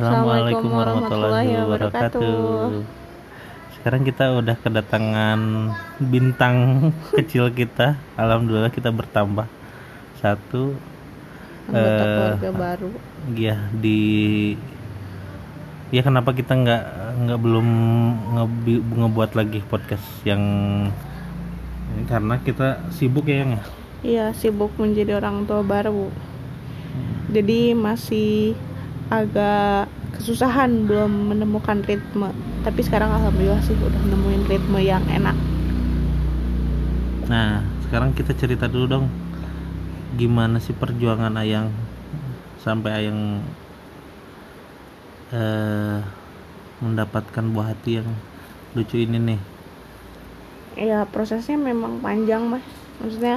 Assalamualaikum warahmatullahi wabarakatuh. Sekarang kita udah kedatangan bintang kecil kita. Alhamdulillah kita bertambah satu. anggota keluarga baru Ya di ya kenapa kita nggak nggak belum ngebi- ngebuat lagi podcast yang ini karena kita sibuk ya yang ya? iya sibuk menjadi orang tua baru jadi masih agak kesusahan belum menemukan ritme. Tapi sekarang alhamdulillah sih udah nemuin ritme yang enak. Nah, sekarang kita cerita dulu dong. Gimana sih perjuangan Ayang sampai Ayang eh, mendapatkan buah hati yang lucu ini nih. ya prosesnya memang panjang mas. Maksudnya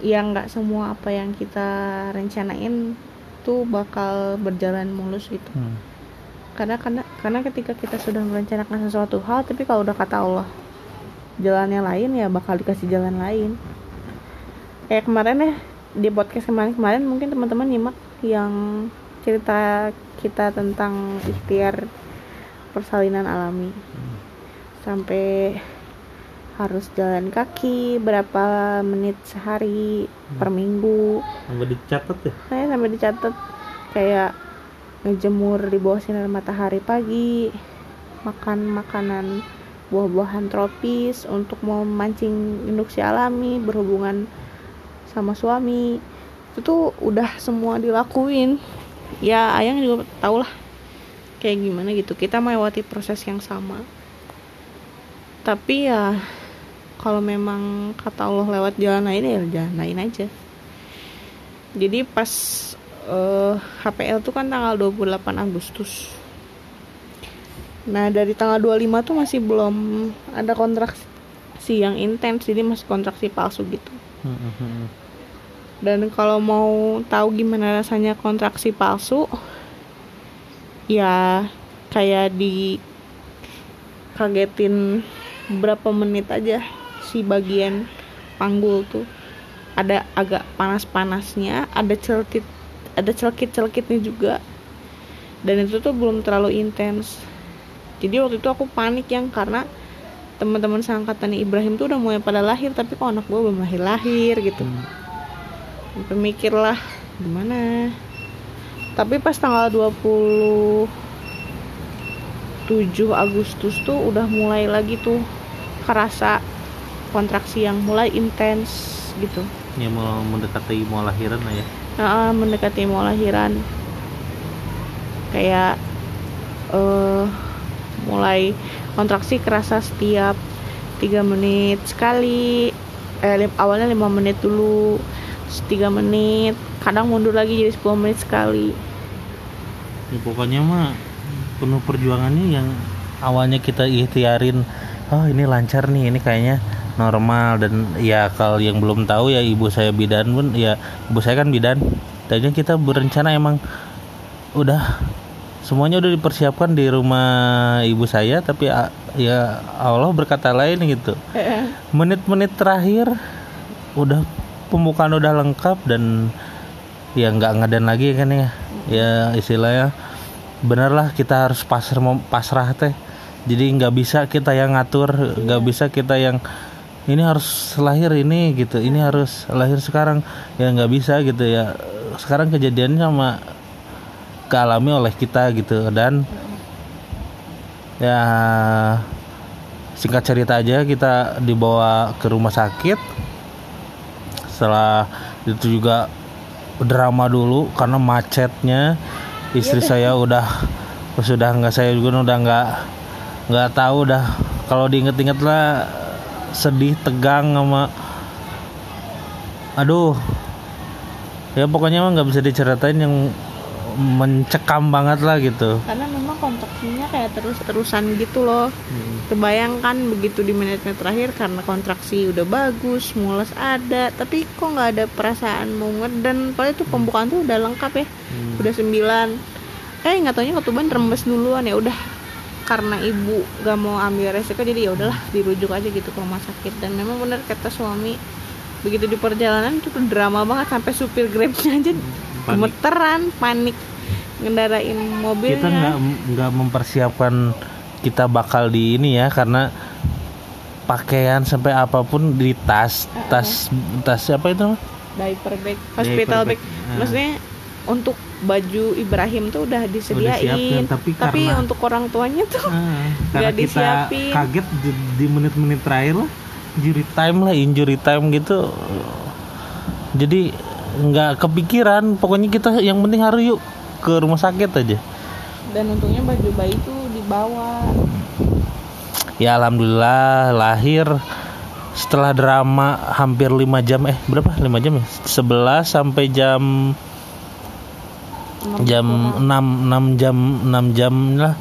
ya nggak semua apa yang kita rencanain tuh bakal berjalan mulus gitu. Hmm. karena karena karena ketika kita sudah merencanakan sesuatu hal tapi kalau udah kata Allah jalannya lain ya bakal dikasih jalan lain. Kayak kemarin ya di podcast kemarin kemarin mungkin teman-teman nyimak yang cerita kita tentang ikhtiar persalinan alami. Sampai harus jalan kaki berapa menit sehari per minggu. Sampai dicatat ya. saya sampai dicatat. Kayak ngejemur di bawah sinar matahari pagi makan makanan buah-buahan tropis untuk memancing induksi alami berhubungan sama suami. Itu tuh udah semua dilakuin. Ya ayang juga tau lah kayak gimana gitu. Kita melewati proses yang sama. Tapi ya kalau memang kata Allah lewat jalan lain ya jalan lain aja. Jadi pas eh, HPL tuh kan tanggal 28 Agustus. Nah dari tanggal 25 tuh masih belum ada kontraksi yang intens jadi masih kontraksi palsu gitu. Dan kalau mau tahu gimana rasanya kontraksi palsu ya kayak di kagetin berapa menit aja si bagian panggul tuh ada agak panas-panasnya ada celkit ada celkit-celkitnya juga. Dan itu tuh belum terlalu intens. Jadi waktu itu aku panik yang karena teman-teman seangkatan Ibrahim tuh udah mulai pada lahir tapi kok anak gue belum lahir lahir gitu sampai mikir lah gimana? Tapi pas tanggal 27 Agustus tuh udah mulai lagi tuh kerasa kontraksi yang mulai intens gitu. Ya mau mendekati mau lahiran lah ya. Nah, mendekati mau lahiran. Kayak eh mulai kontraksi kerasa setiap tiga menit sekali. Eh lim- awalnya lima menit dulu terus tiga menit kadang mundur lagi jadi 10 menit sekali. Ya, pokoknya mah penuh perjuangannya yang awalnya kita ikhtiarin oh ini lancar nih ini kayaknya normal dan ya kalau yang belum tahu ya ibu saya bidan pun ya ibu saya kan bidan. Tadinya kita berencana emang udah semuanya udah dipersiapkan di rumah ibu saya tapi ya Allah berkata lain gitu. Menit-menit terakhir udah pembukaan udah lengkap dan ya nggak ngadan lagi kan ya. Ya istilahnya benerlah kita harus pasrah pasrah teh. Jadi nggak bisa kita yang ngatur nggak bisa kita yang ini harus lahir ini gitu ini harus lahir sekarang. Ya nggak bisa gitu ya. Sekarang kejadiannya sama kealami oleh kita gitu. Dan ya singkat cerita aja kita dibawa ke rumah sakit. Setelah itu juga drama dulu karena macetnya. Istri saya udah sudah nggak saya juga udah nggak nggak tahu udah kalau diinget-inget lah sedih tegang sama aduh. Ya pokoknya mah nggak bisa diceritain yang mencekam banget lah gitu. Karena memang kontraksinya kayak terus-terusan gitu loh. Kebayangkan begitu di menit-menit terakhir karena kontraksi udah bagus mules ada tapi kok nggak ada perasaan mau ngeden padahal itu pembukaan tuh udah lengkap ya. Udah sembilan. Eh nggak taunya ketuban rembes duluan ya udah karena ibu gak mau ambil resiko jadi ya udahlah dirujuk aja gitu ke rumah sakit. Dan memang benar kata suami begitu di perjalanan itu drama banget sampai supir grabnya aja gemeteran panik. Ngendarain mobilnya kita nggak nggak mempersiapkan kita bakal di ini ya karena pakaian sampai apa pun di tas tas tas apa itu? Diaper bag hospital Diaper bag, bag. Maksudnya untuk baju Ibrahim tuh udah disediain. disiapin, tapi karena- untuk orang tuanya tuh Ah, Nggak disiapin. kaget di, di menit-menit terakhir lah injury time lah injury time gitu. Jadi nggak kepikiran pokoknya kita yang penting harus yuk ke rumah sakit aja. Dan untungnya baju bayi tuh dibawa. Ya alhamdulillah lahir setelah drama hampir 5 jam eh berapa? 5 jam ya? 11 sampai jam Enam jam 6 6 jam 6 jam lah.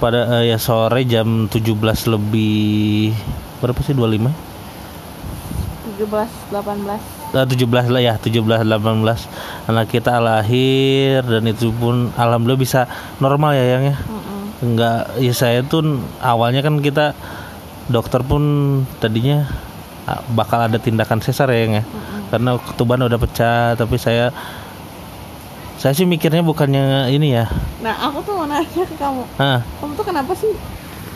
Pada eh, ya sore jam 17 lebih berapa sih 25 17 18 Eh, 17 lah ya 17 18 anak kita lahir dan itu pun alhamdulillah bisa normal ya yang ya? Mm-mm. enggak ya saya tuh awalnya kan kita dokter pun tadinya ah, bakal ada tindakan sesar ya yang ya? Karena ketuban udah pecah tapi saya saya sih mikirnya bukannya ini ya. Nah aku tuh mau nanya ke kamu. Ah kamu tuh kenapa sih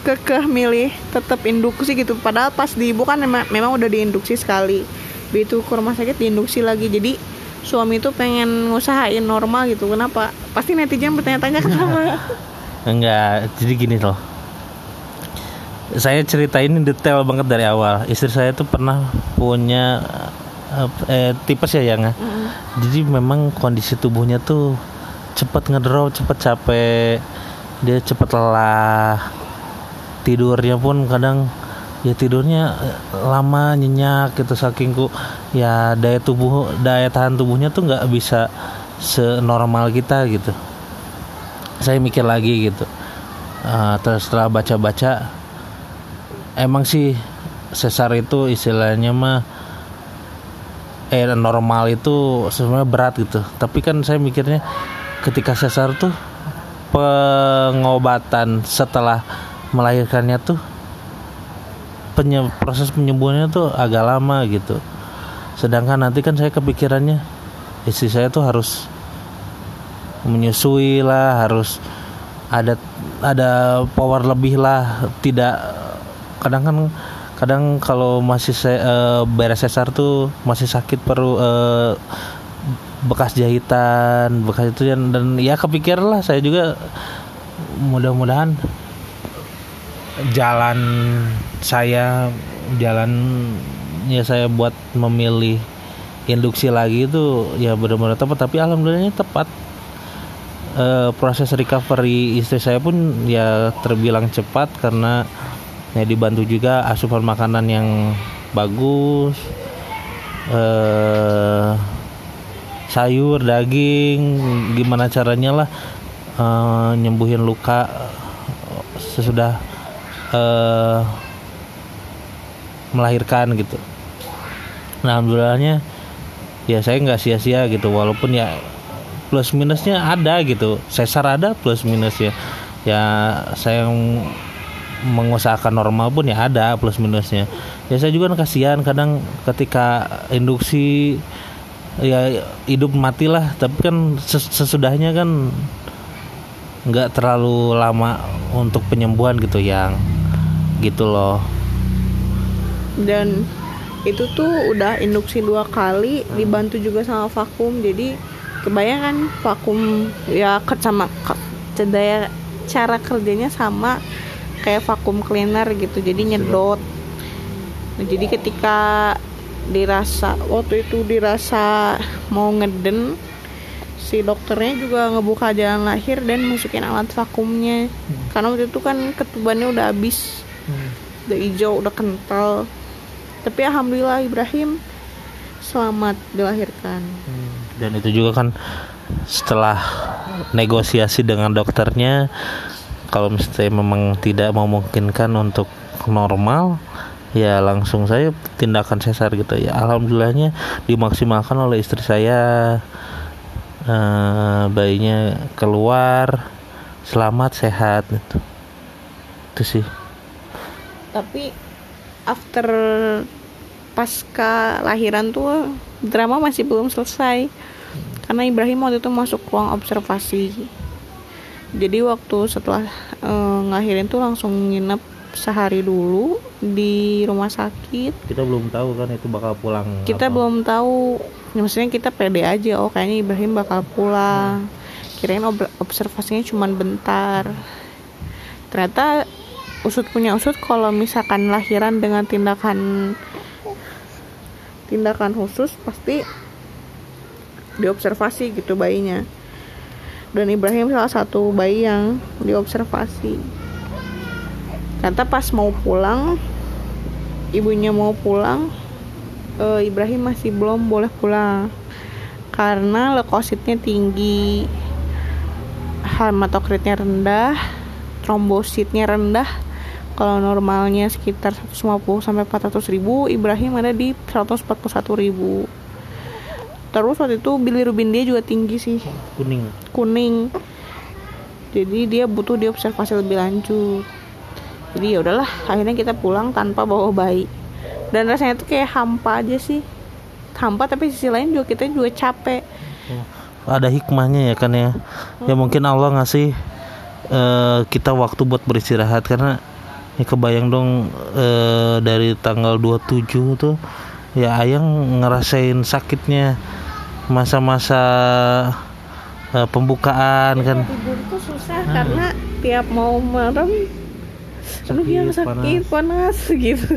kekeh milih tetap induksi gitu? Padahal pas di ibu kan memang, memang udah diinduksi sekali. Begitu ke rumah sakit diinduksi lagi. Jadi suami tuh pengen ngusahain normal gitu. Kenapa? Pasti netizen bertanya-tanya kenapa Enggak, jadi gini loh. Saya ceritain detail banget dari awal. Istri saya tuh pernah punya eh, tipes ya yang ya. Jadi memang kondisi tubuhnya tuh cepet ngedrop, cepet capek, dia cepet lelah. Tidurnya pun kadang ya tidurnya eh, lama nyenyak gitu saking ku ya daya tubuh daya tahan tubuhnya tuh nggak bisa senormal kita gitu saya mikir lagi gitu Eh, terus setelah baca-baca emang sih sesar itu istilahnya mah eh normal itu sebenarnya berat gitu. Tapi kan saya mikirnya ketika sesar tuh pengobatan setelah melahirkannya tuh penye- proses penyembuhannya tuh agak lama gitu. Sedangkan nanti kan saya kepikirannya istri saya tuh harus menyusui lah harus ada ada power lebih lah tidak kadang kan kadang kalau masih se- eh, beres sesar tuh masih sakit perlu eh, bekas jahitan bekas itu dan, dan ya kepikiran lah saya juga mudah-mudahan. Jalan saya jalan ya saya buat memilih induksi lagi itu ya benar-benar tepat tapi alhamdulillahnya tepat. Eh, proses recovery istri saya pun ya terbilang cepat karena ya dibantu juga asupan makanan yang bagus eh sayur daging gimana caranya lah eh, nyembuhin luka sesudah eh melahirkan gitu. Nah alhamdulillahnya ya saya nggak sia-sia gitu walaupun ya plus minusnya ada gitu. Sesar ada plus minusnya. Ya saya mengusahakan normal pun ya ada plus minusnya. Ya saya juga kan kasihan kadang ketika induksi ya hidup matilah. Tapi kan ses- sesudahnya kan nggak terlalu lama untuk penyembuhan gitu yang gitu loh. Dan itu tuh udah induksi dua kali dibantu juga sama vakum. Jadi kebayang kan vakum ya sama ke- daya cara kerjanya sama kayak vakum cleaner gitu jadi nyedot. Nah, jadi ketika dirasa waktu itu dirasa mau ngeden si dokternya juga ngebuka jalan lahir dan masukin alat vakumnya. Karena waktu itu kan ketubannya udah habis. Udah hijau udah kental. Tapi alhamdulillah Ibrahim selamat dilahirkan. Dan itu juga kan setelah negosiasi dengan dokternya kalau misalnya memang tidak memungkinkan untuk normal ya langsung saya tindakan sesar gitu. Ya alhamdulillahnya dimaksimalkan oleh istri saya. Eh, bayinya keluar selamat sehat gitu. Itu sih. Tapi after pasca lahiran tuh drama masih belum selesai. Karena Ibrahim waktu itu masuk ruang observasi jadi waktu setelah e, ngelahirin tuh langsung nginep sehari dulu di rumah sakit. Kita belum tahu kan itu bakal pulang kita apa. belum tahu. Ya, maksudnya kita pede aja oh kayaknya Ibrahim bakal pulang. Kirain ob- observasinya cuma bentar. Ternyata usut punya usut kalau misalkan lahiran dengan tindakan tindakan khusus pasti diobservasi gitu bayinya dan Ibrahim salah satu bayi yang diobservasi. Ternyata pas mau pulang ibunya mau pulang eh, Ibrahim masih belum boleh pulang. Karena leukositnya tinggi hematokritnya rendah trombositnya rendah. Kalau normalnya sekitar 150 sampai 400 ribu Ibrahim ada di 141 ribu terus waktu itu bilirubin dia juga tinggi sih. Kuning. Kuning. Jadi dia butuh diobservasi lebih lanjut. Jadi ya udahlah akhirnya kita pulang tanpa bawa bayi. Dan rasanya tuh kayak hampa aja sih. Hampa tapi sisi lain juga kita juga capek. Ada hikmahnya ya kan ya. Ya mungkin Allah ngasih eh, kita waktu buat beristirahat. Karena ya kebayang dong eh, dari tanggal 27 tuh ya ayang ngerasain sakitnya masa-masa eh, pembukaan kan. Tidur tuh susah karena tiap mau merem aduh yang Sakit, sakit panas, gitu.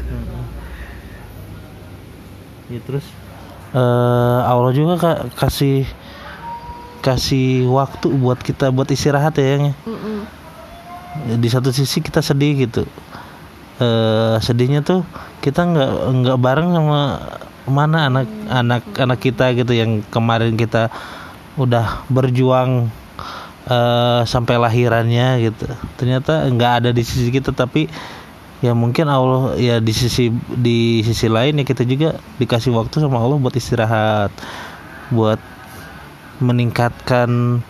Ya terus eh Allah juga ka- kasih kasih waktu buat kita buat istirahat ya Yang ya. Di satu sisi kita sedih gitu. Eh sedihnya tuh kita nggak nggak bareng sama mana anak anak anak kita gitu yang kemarin kita udah berjuang eh sampai lahirannya gitu. Ternyata nggak ada di sisi kita tapi ya mungkin Allah ya di sisi di sisi lain ya kita juga dikasih waktu sama Allah buat istirahat buat meningkatkan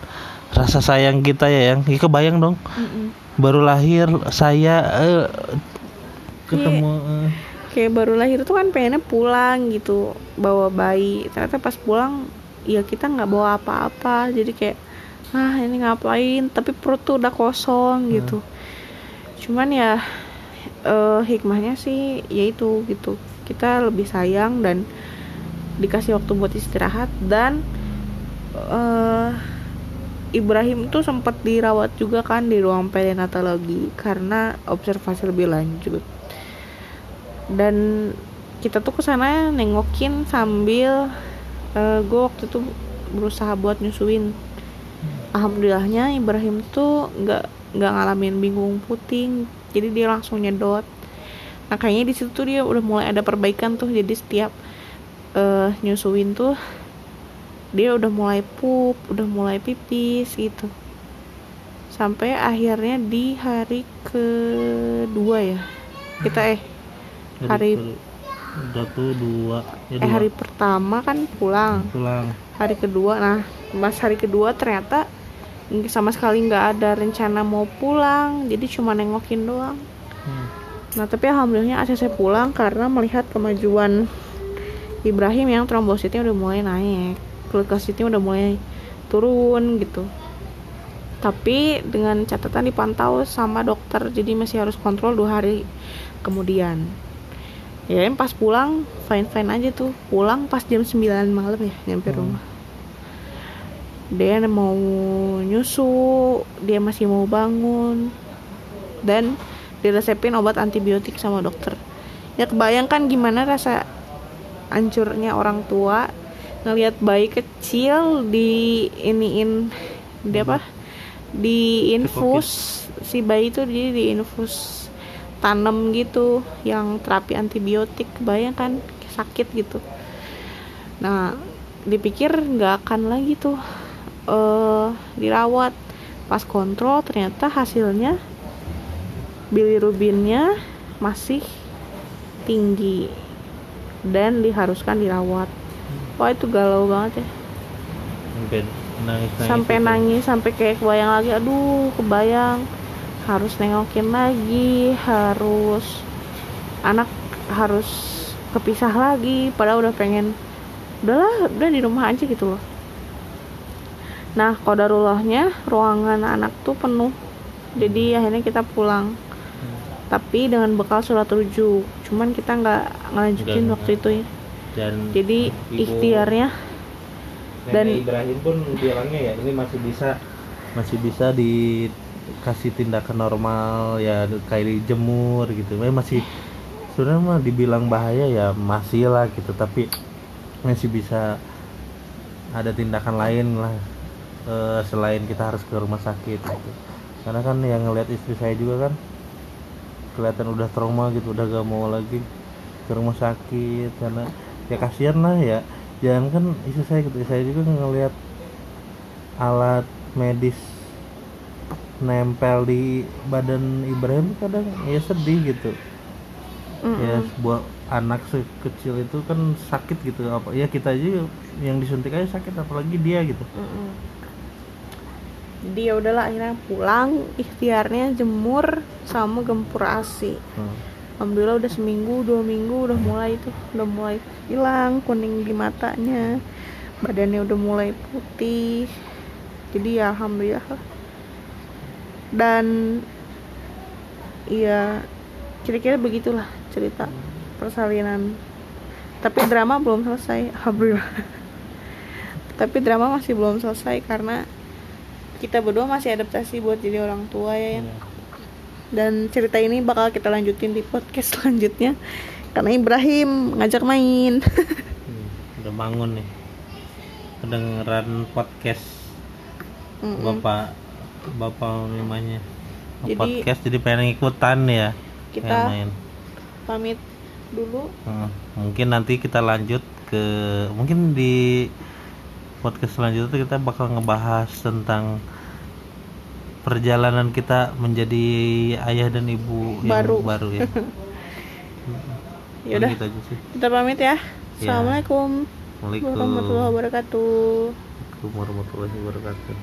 rasa sayang kita ya yang. Ya, kebayang dong. Mm-mm. baru lahir saya eh, ketemu eh, kayak baru lahir tuh kan pengennya pulang gitu bawa bayi. Ternyata pas pulang ya kita nggak bawa apa-apa. Jadi kayak ah ini ngapain? Tapi perut tuh udah kosong gitu. Cuman ya eh, hikmahnya sih yaitu gitu. Kita lebih sayang dan dikasih waktu buat istirahat dan eh Ibrahim tuh sempat dirawat juga kan di ruang perinatologi karena observasi lebih lanjut dan kita tuh ke sana nengokin sambil gue waktu itu berusaha buat nyusuin. Alhamdulillahnya Ibrahim tuh nggak nggak ngalamin bingung puting jadi dia langsung nyedot. Nah kayaknya di situ tuh dia udah mulai ada perbaikan tuh jadi setiap eh, nyusuin tuh dia udah mulai pup udah mulai pipis gitu. Sampai akhirnya di hari kedua ya kita eh hari ke- satu dua ya eh dua. hari pertama kan pulang. Pulang. Hari kedua nah pas hari kedua ternyata sama sekali nggak ada rencana mau pulang. Jadi cuma nengokin doang. Hmm. nah tapi alhamdulillahnya ACC pulang karena melihat kemajuan Ibrahim yang trombositnya udah mulai naik. Leukositnya udah mulai turun gitu. Tapi dengan catatan dipantau sama dokter jadi masih harus kontrol dua hari kemudian ya pas pulang fine fine aja tuh. Pulang pas jam 9 malam ya nyampe Hmm. rumah. Dia mau nyusu dia masih mau bangun. Dan diresepin obat antibiotik sama dokter. Ya kebayangkan gimana rasa hancurnya orang tua ngelihat bayi kecil di iniin di apa? Di infus si bayi itu dia di infus tanam gitu yang terapi antibiotik kebayangkan sakit gitu. Nah dipikir nggak akan lagi tuh eh dirawat. Pas kontrol ternyata hasilnya bilirubinnya masih tinggi dan diharuskan dirawat. Wah itu galau banget ya. Sampai nangis nangis sampai nangis sampai kayak kebayang lagi. Aduh kebayang harus nengokin lagi harus anak harus kepisah lagi padahal udah pengen udahlah udah di rumah aja gitu loh. Nah kodarullahnya ruangan anak tuh penuh. Jadi akhirnya kita pulang. Tapi dengan bekal surat rujuk. Cuman kita nggak ngelanjutin Nggak, waktu itu ya. Dan jadi Ibu- ikhtiarnya dan- Ibrahim pun bilangnya ya ini masih bisa masih bisa dikasih tindakan normal ya kayak dijemur gitu. Memang masih sebenarnya mah dibilang bahaya ya masih lah gitu. Tapi masih bisa ada tindakan lain lah eh, selain kita harus ke rumah sakit gitu. Karena kan yang ngelihat istri saya juga kan kelihatan udah trauma gitu udah gak mau lagi ke rumah sakit. Karena ya kasihan lah ya. Jangan kan istri saya gitu saya juga ngelihat alat medis nempel di badan Ibrahim kadang ya sedih gitu mm-mm. ya sebuah anak sekecil itu kan sakit gitu apa ya kita aja yang disuntik aja sakit apalagi dia gitu Mm-mm. jadi ya udahlah akhirnya pulang ikhtiarnya jemur sama gempur asi Hmm. alhamdulillah udah seminggu dua minggu udah mulai tuh udah mulai hilang kuning di matanya badannya udah mulai putih jadi ya alhamdulillah lah. Dan iya kira-kira begitulah cerita persalinan tapi drama belum selesai alhamdulillah tapi drama masih belum selesai karena kita berdua masih adaptasi buat jadi orang tua ya Yan. Iya. dan cerita ini bakal kita lanjutin di podcast selanjutnya karena Ibrahim ngajak main Hmm, udah bangun nih kedengeran podcast Mm-mm. bapak bapak namanya Jadi- podcast jadi pengen ikutan ya Kita- main pamit dulu Hmm, mungkin nanti kita lanjut ke mungkin di podcast selanjutnya kita bakal ngebahas tentang perjalanan kita menjadi ayah dan ibu Baru. yang baru ya. Yaudah. Gitu aja sih. kita pamit ya Ya. Assalamualaikum Waalaikumsalam warahmatullahi wabarakatuh warahmatullahi wabarakatuh.